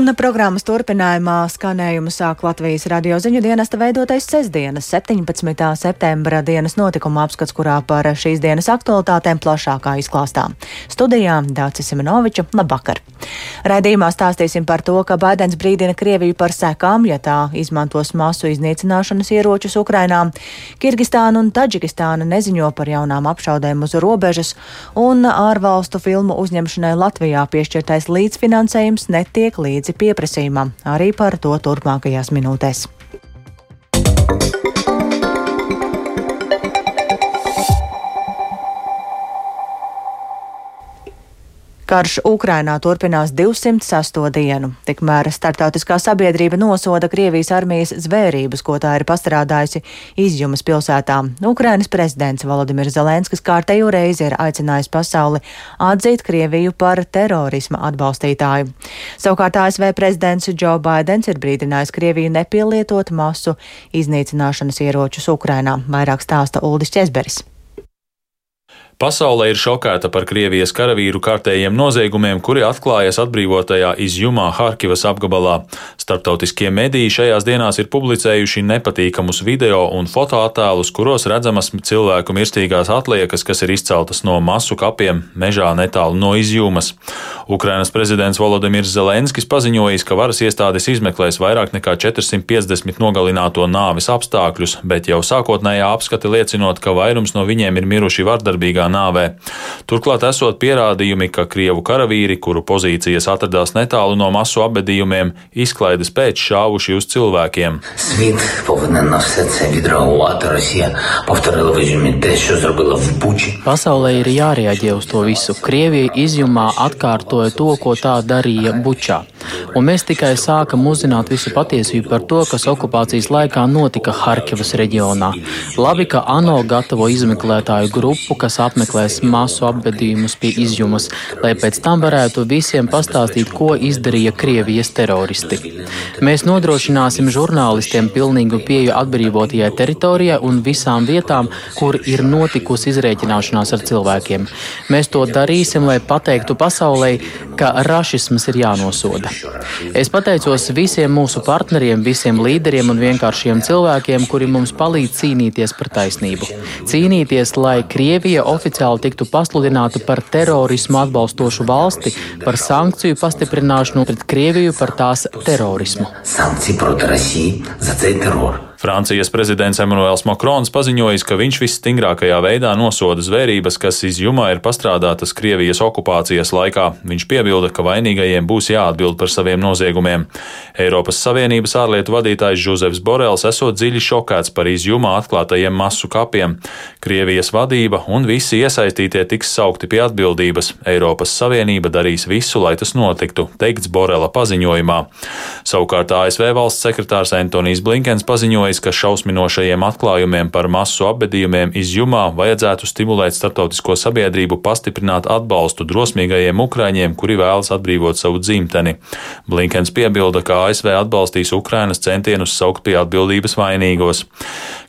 Un programmas turpinājumā skanējumu sāk Latvijas radio ziņu dienesta veidotais sestdienas 17. septembra dienas notikuma apskats, kurā par šīs dienas aktualitātēm plašākā izklāstā. Studijā Dācis Simenoviča, labvakar! Raidījumā stāstīsim par to, ka Baidens brīdina Krieviju par sekām, ja tā izmantos masu iznīcināšanas ieročus Ukrainā. Kirgistāna un Taģikistāna neziņo par jaunām apšaudēm uz robežas, un ārvalstu filmu uzņemšanai Latvijā piešķirtais līdzfinansējums netiek līdz līdzi pieprasījumam. Arī par to turpmākajās minūtēs. Karš Ukrainā turpinās 208 dienu. Tikmēr starptautiskā sabiedrība nosoda Krievijas armijas zvērības, ko tā ir pastrādājusi izjumas pilsētā. Ukrainas prezidents Volodimirs Zelenskis kārtējo reizi ir aicinājis pasauli atzīt Krieviju par terorisma atbalstītāju. Savukārt ASV prezidents Joe Bidenis ir brīdinājis Krieviju nepielietot masu iznīcināšanas ieročus Ukrainā. Vairāk stāsta Uldis Česberis. Pasaulē ir šokēta par Krievijas karavīru kārtējiem noziegumiem, kuri atklājas atbrīvotajā izjumā Harkivas apgabalā. Startautiskie mediji šajās dienās ir publicējuši nepatīkamus video un fotoattēlus, kuros redzamas cilvēku mirstīgās atliekas, kas ir izceltas no masu kapiem mežā netālu no izjumas. Ukrainas prezidents Volodimirs Zelenskis paziņojis, ka varas iestādes izmeklēs vairāk nekā 450 nogalināto nāvis apstākļus, bet jau sākotnējā apskate liecinot, ka vairums no viņiem ir miruši vardarbīgā nāvē. Turklāt esot pierādījumi, ka krievu karavīri, kuru pozīcijas atradās netālu no masu apbedījumiem, izklaides pēc šāvuši uz cilvēkiem. Svīt, Pasaulē ir jārēģē uz to visu. Krievija izjumā atkārtoja to, ko tā darīja Bučā. Un mēs tikai sākam uzzināt visu patiesību par to, kas okupācijas laikā notika Harkivas reģionā. Labi, ka ANO gatavo izmeklētāju grupu, kas apmeklē apmeklēs masu apbedījumus pie izjumas, lai pēc tam varētu visiem pastāstīt, ko izdarīja Krievijas teroristi. Mēs nodrošināsim žurnālistiem pilnīgu pieeju atbrīvotajai teritorijai un visām vietām, kur ir notikusi izrēķināšanās ar cilvēkiem. Mēs to darīsim, lai pateiktu pasaulē, ka rašisms ir jānosoda. Es pateicos visiem mūsu partneriem, visiem līderiem un vienkāršiem cilvēkiem, kuri mums palīdz cīnīties par taisnību. Cīnīties, lai Krievija oficiāli tiktu pasludināta par terorismu atbalstošu valsti, par sankciju pastiprināšanu pret Krieviju par tās terorismu. Sankciju pret Rusiju za teroru. Francijas prezidents Emmanuels Makrons paziņojis, ka viņš visstingrākajā veidā nosoda zvērības, kas izjumā ir pastrādātas Krievijas okupācijas laikā. Viņš piebilda, ka vainīgajiem būs jāatbild par saviem noziegumiem. Eiropas Savienības ārlietu vadītājs Žuzefs Borels esot dziļi šokēts par izjumā atklātajiem masu kapiem. Krievijas vadība un visi iesaistītie tiks saukti pie atbildības. Eiropas Savienība darīs visu, lai tas notiktu, teikts Borela paziņojumā. Savukārt ASV valsts sekretārs Antonijs Blinkens paziņoja, paziņojis, ka šausminošajiem atklājumiem par masu apbedījumiem izjumā vajadzētu stimulēt starptautisko sabiedrību pastiprināt atbalstu drosmīgajiem ukraiņiem, kuri vēlas atbrīvot savu dzimteni. Blinkens piebilda, ka ASV atbalstīs Ukrainas centienus saukt pie atbildības vainīgos.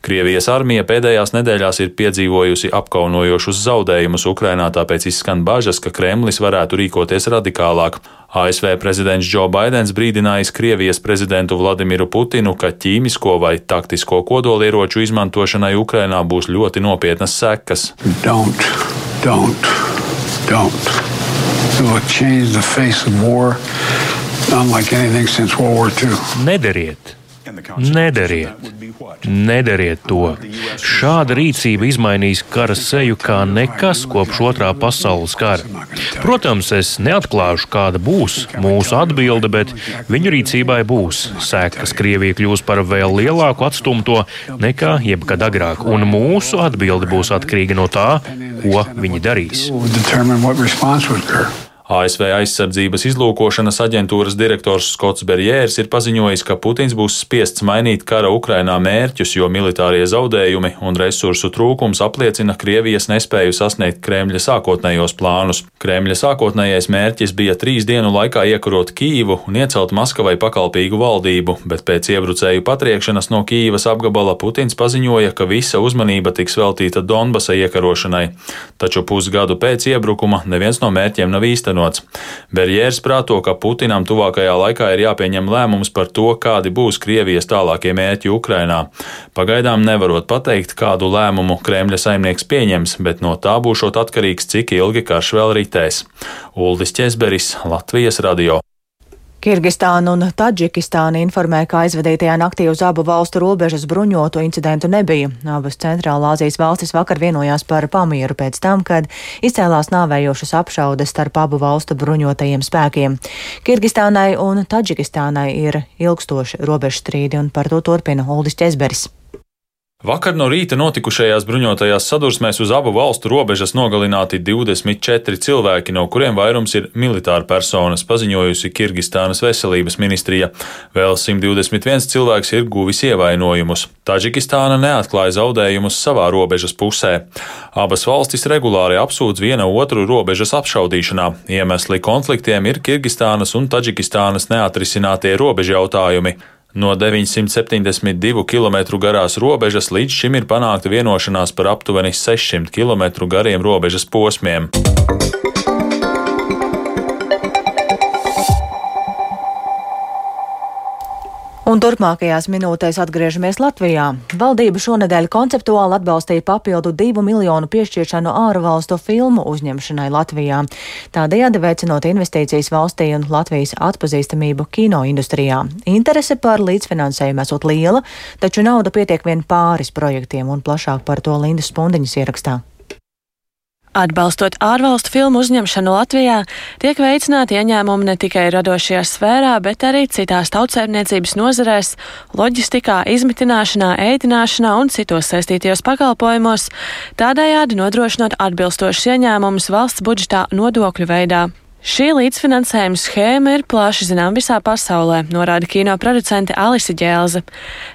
Krievijas armija pēdējās nedēļās ir piedzīvojusi apkaunojošus zaudējumus Ukrainā, tāpēc izskan bažas, ka Kremlis varētu rīkoties radikālāk. ASV prezidents Joe Bidenis brīdinājis Krievijas prezidentu Vladimiru Putinu, ka ķīmisko vai taktisko kodolieroču izmantošanai Ukrainā būs ļoti nopietnas sekas. Don't, don't, don't. Nedariet! Nedariet! Nedariet to! Šāda rīcība izmainīs kara seju kā nekas kopš otrā pasaules kara. Protams, es neatklāšu, kāda būs mūsu atbilde, bet viņu rīcībai būs sekas. Krievija kļūs par vēl lielāku atstumto nekā jebkad agrāk, un mūsu atbilde būs atkarīga no tā, ko viņi darīs. ASV aizsardzības izlūkošanas aģentūras direktors Skots Berjērs ir paziņojis, ka Putins būs spiests mainīt kara Ukrainā mērķus, jo militārie zaudējumi un resursu trūkums apliecina Krievijas nespēju sasniegt Kremļa sākotnējos plānus. Kremļa sākotnējais mērķis bija trīs dienu laikā iekarot Kīvu un iecelt Maskavai pakalpīgu valdību, bet pēc iebrucēju patriekšanas no Kīvas apgabala Putins paziņoja, ka visa uzmanība tiks veltīta Donbasa iekarošanai. Taču pusgadu pēc iebrukuma neviens no mērķiem nav īstenots īstenots. Berjērs prāto, ka Putinam tuvākajā laikā ir jāpieņem lēmums par to, kādi būs Krievijas tālākie mērķi Ukrainā. Pagaidām nevarot pateikt, kādu lēmumu Kremļa saimnieks pieņems, bet no tā būšot atkarīgs, cik ilgi karš vēl ritēs. Uldis Česberis, Latvijas radio. Kirgistāna un Taģikistāna informē, ka aizvadītajā naktī uz abu valstu robežas bruņotu incidentu nebija. Abas Centrālā Azijas valstis vakar vienojās par pamieru pēc tam, kad izcēlās nāvējošas apšaudes starp abu valstu bruņotajiem spēkiem. Kirgistānai un Taģikistānai ir ilgstoši robežstrīdi, un par to turpina Uldis Česberis. Vakar no rīta notikušajās bruņotajās sadursmēs uz abu valstu robežas nogalināti 24 cilvēki, no kuriem vairums ir militāra personas, paziņojusi Kirgistānas veselības ministrija. Vēl 121 cilvēks ir guvis ievainojumus. Taģikistāna neatklāja zaudējumus savā robežas pusē. Abas valstis regulāri apsūdz viena otru robežas apšaudīšanā. Iemesli konfliktiem ir Kirgistānas un Taģikistānas neatrisinātie robežu jautājumi. No 972 km garās robežas līdz šim ir panākta vienošanās par aptuveni 600 km gariem robežas posmiem. Un turpmākajās minūtēs atgriežamies Latvijā. Valdība šonadēļ konceptuāli atbalstīja papildu divu miljonu piešķiršanu ārvalstu filmu uzņemšanai Latvijā, tādējādi veicinot investīcijas valstī un Latvijas atpazīstamību kino industrijā. Interese par līdzfinansējumu esot liela, taču nauda pietiek vien pāris projektiem un plašāk par to Lindas Spundiņas ierakstā. Atbalstot ārvalstu filmu uzņemšanu Latvijā, tiek veicināti ieņēmumi ne tikai radošajā sfērā, bet arī citās tautsēmniecības nozarēs, loģistikā, izmitināšanā, ēdināšanā un citos saistītajos pakalpojumos, tādējādi nodrošinot atbilstošus ieņēmumus valsts budžetā nodokļu veidā. Šī līdzfinansējuma schēma ir plaši zinām visā pasaulē, norāda kino producente Alise Ģēlze.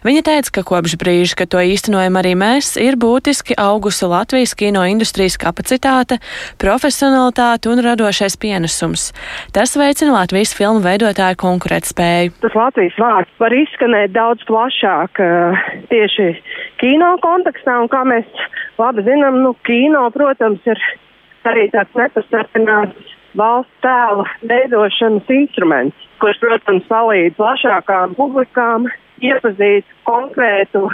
Viņa teica, ka kopš brīža, kad to īstenojam arī mēs, ir būtiski augusi Latvijas kino industrijas kapacitāte, profesionalitāte un radošais pienesums. Tas veicina Latvijas filmu veidotāju konkurētspēju. Tas Latvijas vārds var izskanēt daudz plašāk eh, tieši kino kontekstā, un kā mēs labi zinām, nu, kino, protams, ir arī tāds nepastarpināts valsts tēla veidošanas instruments, kurš, protams, palīdz plašākām publikām iepazīt konkrētu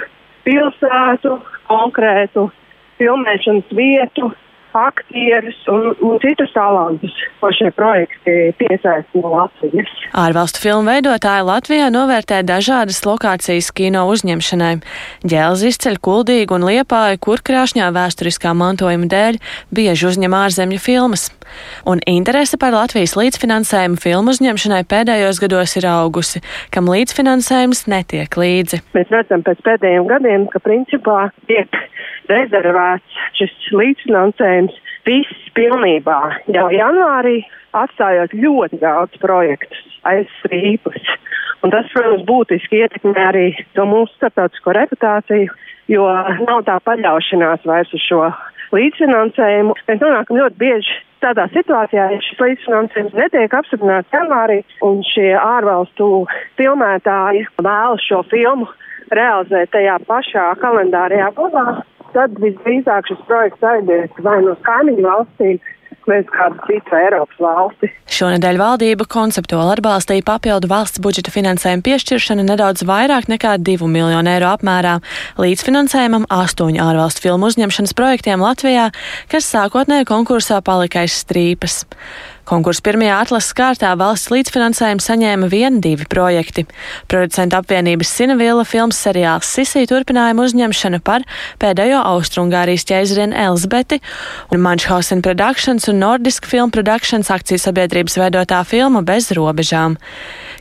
pilsētu, konkrētu filmēšanas vietu, aktierus un, un citus talantus, ko šie projekti piesaista no Latvijas. Ārvalstu filmu veidotāji Latvijā novērtē dažādas lokācijas kino uzņemšanai. Ģēlz izceļ kuldīgu un liepāju, kur krāšņā vēsturiskā mantojuma dēļ bieži uzņem ārzemju filmas. Un interese par Latvijas līdzfinansējumu filmu uzņemšanai pēdējos gados ir augusi, kam līdzfinansējums netiek līdzi. Mēs redzam pēc pēdējiem gadiem, ka principā tiek rezervēts šis līdzfinansējums viss pilnībā. Jau janvārī atstājot ļoti daudz projektus aiz strīpus. Un tas, protams, būtiski ietekmē arī to mūsu starptautisko reputāciju, jo nav tā paļaušanās vairs uz šo līdzfinansējumu. Mēs nonākam ļoti bieži tādā situācijā, ja šis līdzfinansējums netiek apstiprināts janvārī un šie ārvalstu filmētāji vēlas šo filmu realizēt tajā pašā kalendārajā gadā, tad visdrīzāk šis projekts aizies vai no kaimiņu valstīm uz kādu citu Eiropas valsti. Šonadēļ valdība konceptuāli atbalstīja papildu valsts budžeta finansējumu piešķiršanu nedaudz vairāk nekā 2 miljonu eiro apmērā līdzfinansējumam astoņu ārvalstu filmu uzņemšanas projektiem Latvijā, kas sākotnēji konkursā palika aiz strīpas. Konkursu pirmajā atlases kārtā valsts līdzfinansējumu saņēma vien divi projekti. Producentu apvienības Sinavila filmas seriāls Sisī turpinājuma uzņemšana par pēdējo Austrungārijas ķēzarienu Elzbeti un Manchhausen Productions un Nordisk Film Productions akciju sabiedrības veidotā filma Bez robežām.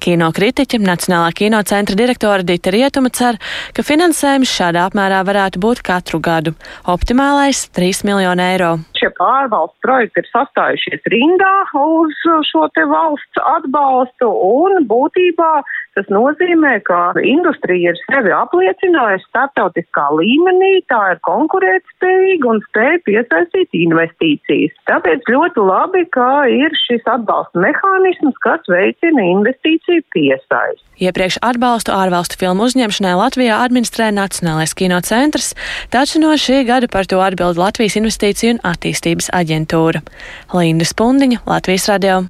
Kino kritiķi, Nacionālā kinocentra direktora Dita Rietuma cer, ka finansējums šādā apmērā varētu būt katru gadu. Optimālais - 3 miljoni eiro. Šie pārvalstu projekti ir sastājušies rindā uz šo te valsts atbalstu un būtībā tas nozīmē, ka industrija ir sevi apliecinājusi starptautiskā līmenī, tā ir konkurētspējīga un spēja piesaistīt investīcijas. Tāpēc ļoti labi, ka ir šis atbalsta mehānisms, kas veicina investīciju piesaisti. Iepriekš atbalstu ārvalstu filmu uzņemšanai Latvijā administrē Nacionālais kino centrs, taču no šī gada par to atbild Latvijas Investīciju un attīstības aģentūra. Linda Spundiņa, Latvijas radio.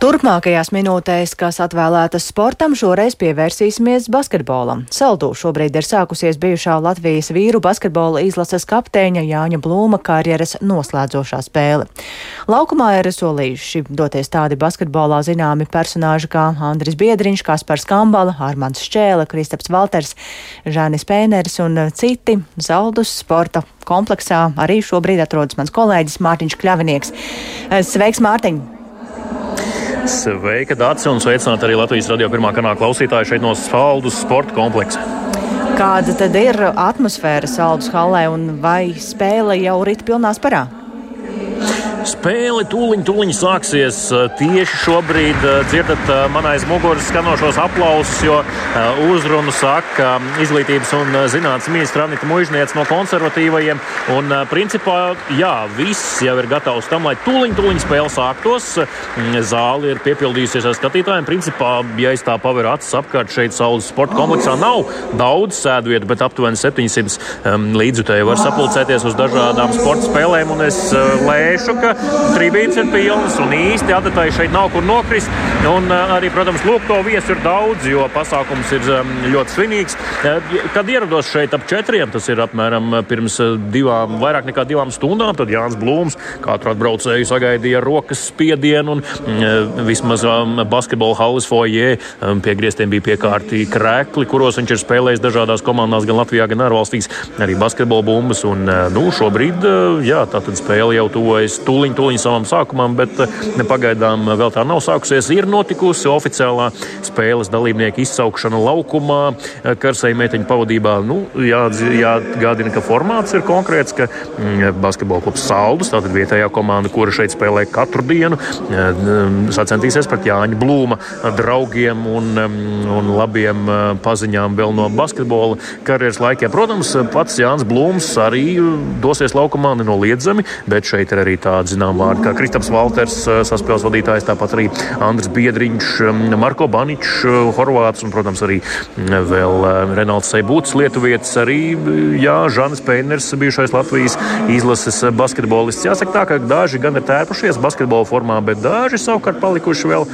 Turpmākajās minūtēs, kas atvēlētas sportam, šoreiz pievērsīsimies basketbolam. Saldū šobrīd ir sākusies bijušā Latvijas vīru basketbola izlases kapteiņa Jāņa Blūma karjeras noslēdzošā spēle. Laukumā ir solījuši doties tādi basketbolā zināmi personāži kā Andris Biedriņš, Kaspars Kambala, Armāns Šķēle, Kristaps Valters, Žānis Pēneris un citi. Saldus sporta kompleksā arī šobrīd atrodas mans kolēģis Mārtiņš Kļavinieks. Sveiks, Mārtiņ! Sveika, Dārts, un sveicināt arī Latvijas radio pirmā kanāla klausītāju šeit no Spaldus sporta kompleksa. Kāda tad ir atmosfēra Saldus hallē un vai spēle jau rit pilnā sparā? Spēle tūliņ, tūliņ sāksies. Tieši šobrīd dzirdat man aiz muguras skanošos aplausus, jo uzrunu saka izglītības un zinātnes ministra Anita Mužniec no konservatīvajiem. Un, principā, jā, viss jau ir gatavs tam, lai tūliņ, tūliņ spēle sāktos. Zāle ir piepildījusies ar skatītājiem. Principā, ja es tā paveru acis apkārt šeit saules sporta kompleksā, nav daudz sēdvietu, bet aptuveni 700 līdzutēji var sapulcēties uz dažādām sporta spēlēm. Un es lēšu, ka tribīnes ir pilnas un īsti adatai šeit nav kur nokrist. Un arī, protams, lūk, to viesu ir daudz, jo pasākums ir ļoti svinīgs. Kad ierados šeit ap četriem, tas ir apmēram pirms divām, vairāk nekā divām stundām, tad Jānis Blūms katru atbraucēju sagaidīja rokas spiedienu un vismaz basketbola halles foijē pie griestiem bija piekārti krēkli, kuros viņš ir spēlējis dažādās komandās, gan Latvijā, gan ārvalstīs, arī basketbola bumbas. Un, nu, šobrīd, jā, tā tad spēle jau tuvojas tūliņ, tūliņ savam sākumam, bet pagaidām vēl tā nav sākusies. Ir notikusi oficiālā spēles dalībnieku izsaukšana laukumā, Karsai meiteņu pavadībā. Nu, jā, jāatgādina, ka formāts ir konkrēts, ka mm, basketbola klubs Saldus, tātad vietējā komanda, kura šeit spēlē katru dienu, sacensties pret Jāņa Blūma draugiem un, un labiem paziņām vēl no basketbola karjeras laikiem. Protams, pats Jānis Blūms arī dosies laukumā nenoliedzami, bet šeit ir arī tādi zinām vārdi kā Kristaps Valters, saspēles vadītājs, tāpat arī Andris Biedriņš, Marko Baničs, Horvāts un, protams, arī vēl Renalds Seibūts, Lietuvietis, arī jā, Žanis Peiners, bijušais Latvijas izlases basketbolists. Jāsaka tā, ka daži gan ir tērpušies basketbola formā, bet daži savukārt palikuši vēl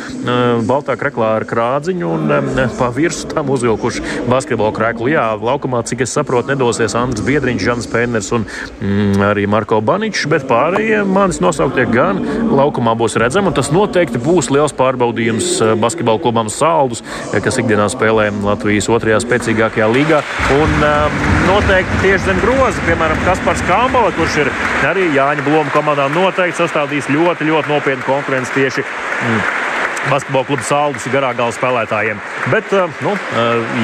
baltā kreklā ar krādziņu un pa virsu tam uzvilkuši basketbola kreklu. Jā, laukumā, cik es saprotu, nedosies Andris Biedriņš, Žanis Peiners un mm, arī Marko Baničs, bet pārējie manis nosauktie gan laukumā būs redzami. Tas noteikti būs liels pārbaudījums basketbola klubam Saldus, kas ikdienā spēlē Latvijas otrajā spēcīgākajā līgā. Un um, noteikti tieši zem groza, piemēram, Kaspars Kambala, kurš ir arī Jāņa Bloma komandā, noteikti sastādīs ļoti, ļoti nopietnu konkurenci tieši. Mm, basketbola kluba saldus garā gala spēlētājiem. Bet, nu,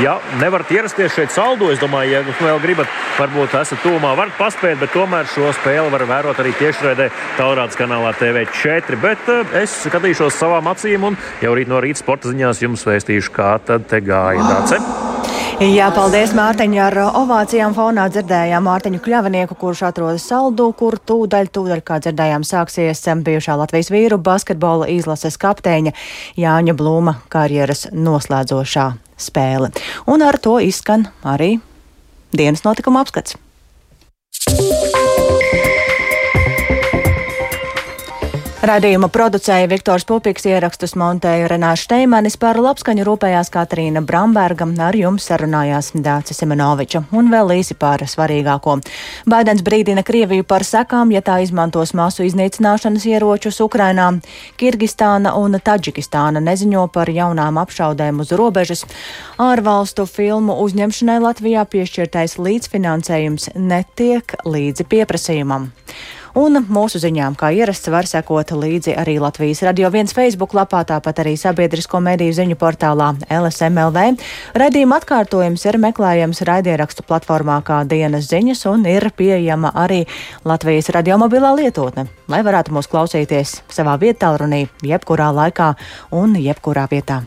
ja nevarat ierasties šeit saldu, es domāju, ja vēl gribat, varbūt esat tūmā, varat paspēt, bet tomēr šo spēli var vērot arī tiešraidē Taurādas kanālā TV4. Bet es skatīšos savām acīm un jau rīt no rīta sporta ziņās jums vēstīšu, kā tad te gāja Dāce. Jā, paldies Mārtiņa. Ar ovācijām fonā dzirdējām Mārtiņu Kļavinieku, kurš atrodas saldū, kur tūdaļ, tūdaļ, kā dzirdējām, sāksies bijušā Latvijas vīru basketbola izlases kapteiņa Jāņa Blūma karjeras noslēdzošā spēle. Un ar to izskan arī dienas notikuma apskats. Radījuma producēja Viktors Pupiks, ierakstus montēja Renāša Steimanis, par labskaņu rūpējās Katrīna Bramberga, ar jums sarunājās Dācis Semenoviča un vēl īsi par svarīgāko. Baidens brīdina Krieviju par sekām, ja tā izmantos masu iznīcināšanas ieročus Ukrainā. Kirgistāna un Taģikistāna neziņo par jaunām apšaudēm uz robežas. Ārvalstu filmu uzņemšanai Latvijā piešķirtais līdzfinansējums netiek līdzi pieprasījumam. Un mūsu ziņām, kā ierasts, var sekot līdzi arī Latvijas radio viens Facebook lapā, tāpat arī sabiedrisko mediju ziņu portālā LSMLV. Radījuma atkārtojums ir meklējams raidierakstu platformā kā dienas ziņas un ir pieejama arī Latvijas radio mobilā lietotne, lai varētu mūs klausīties savā vietā runī jebkurā laikā un jebkurā vietā.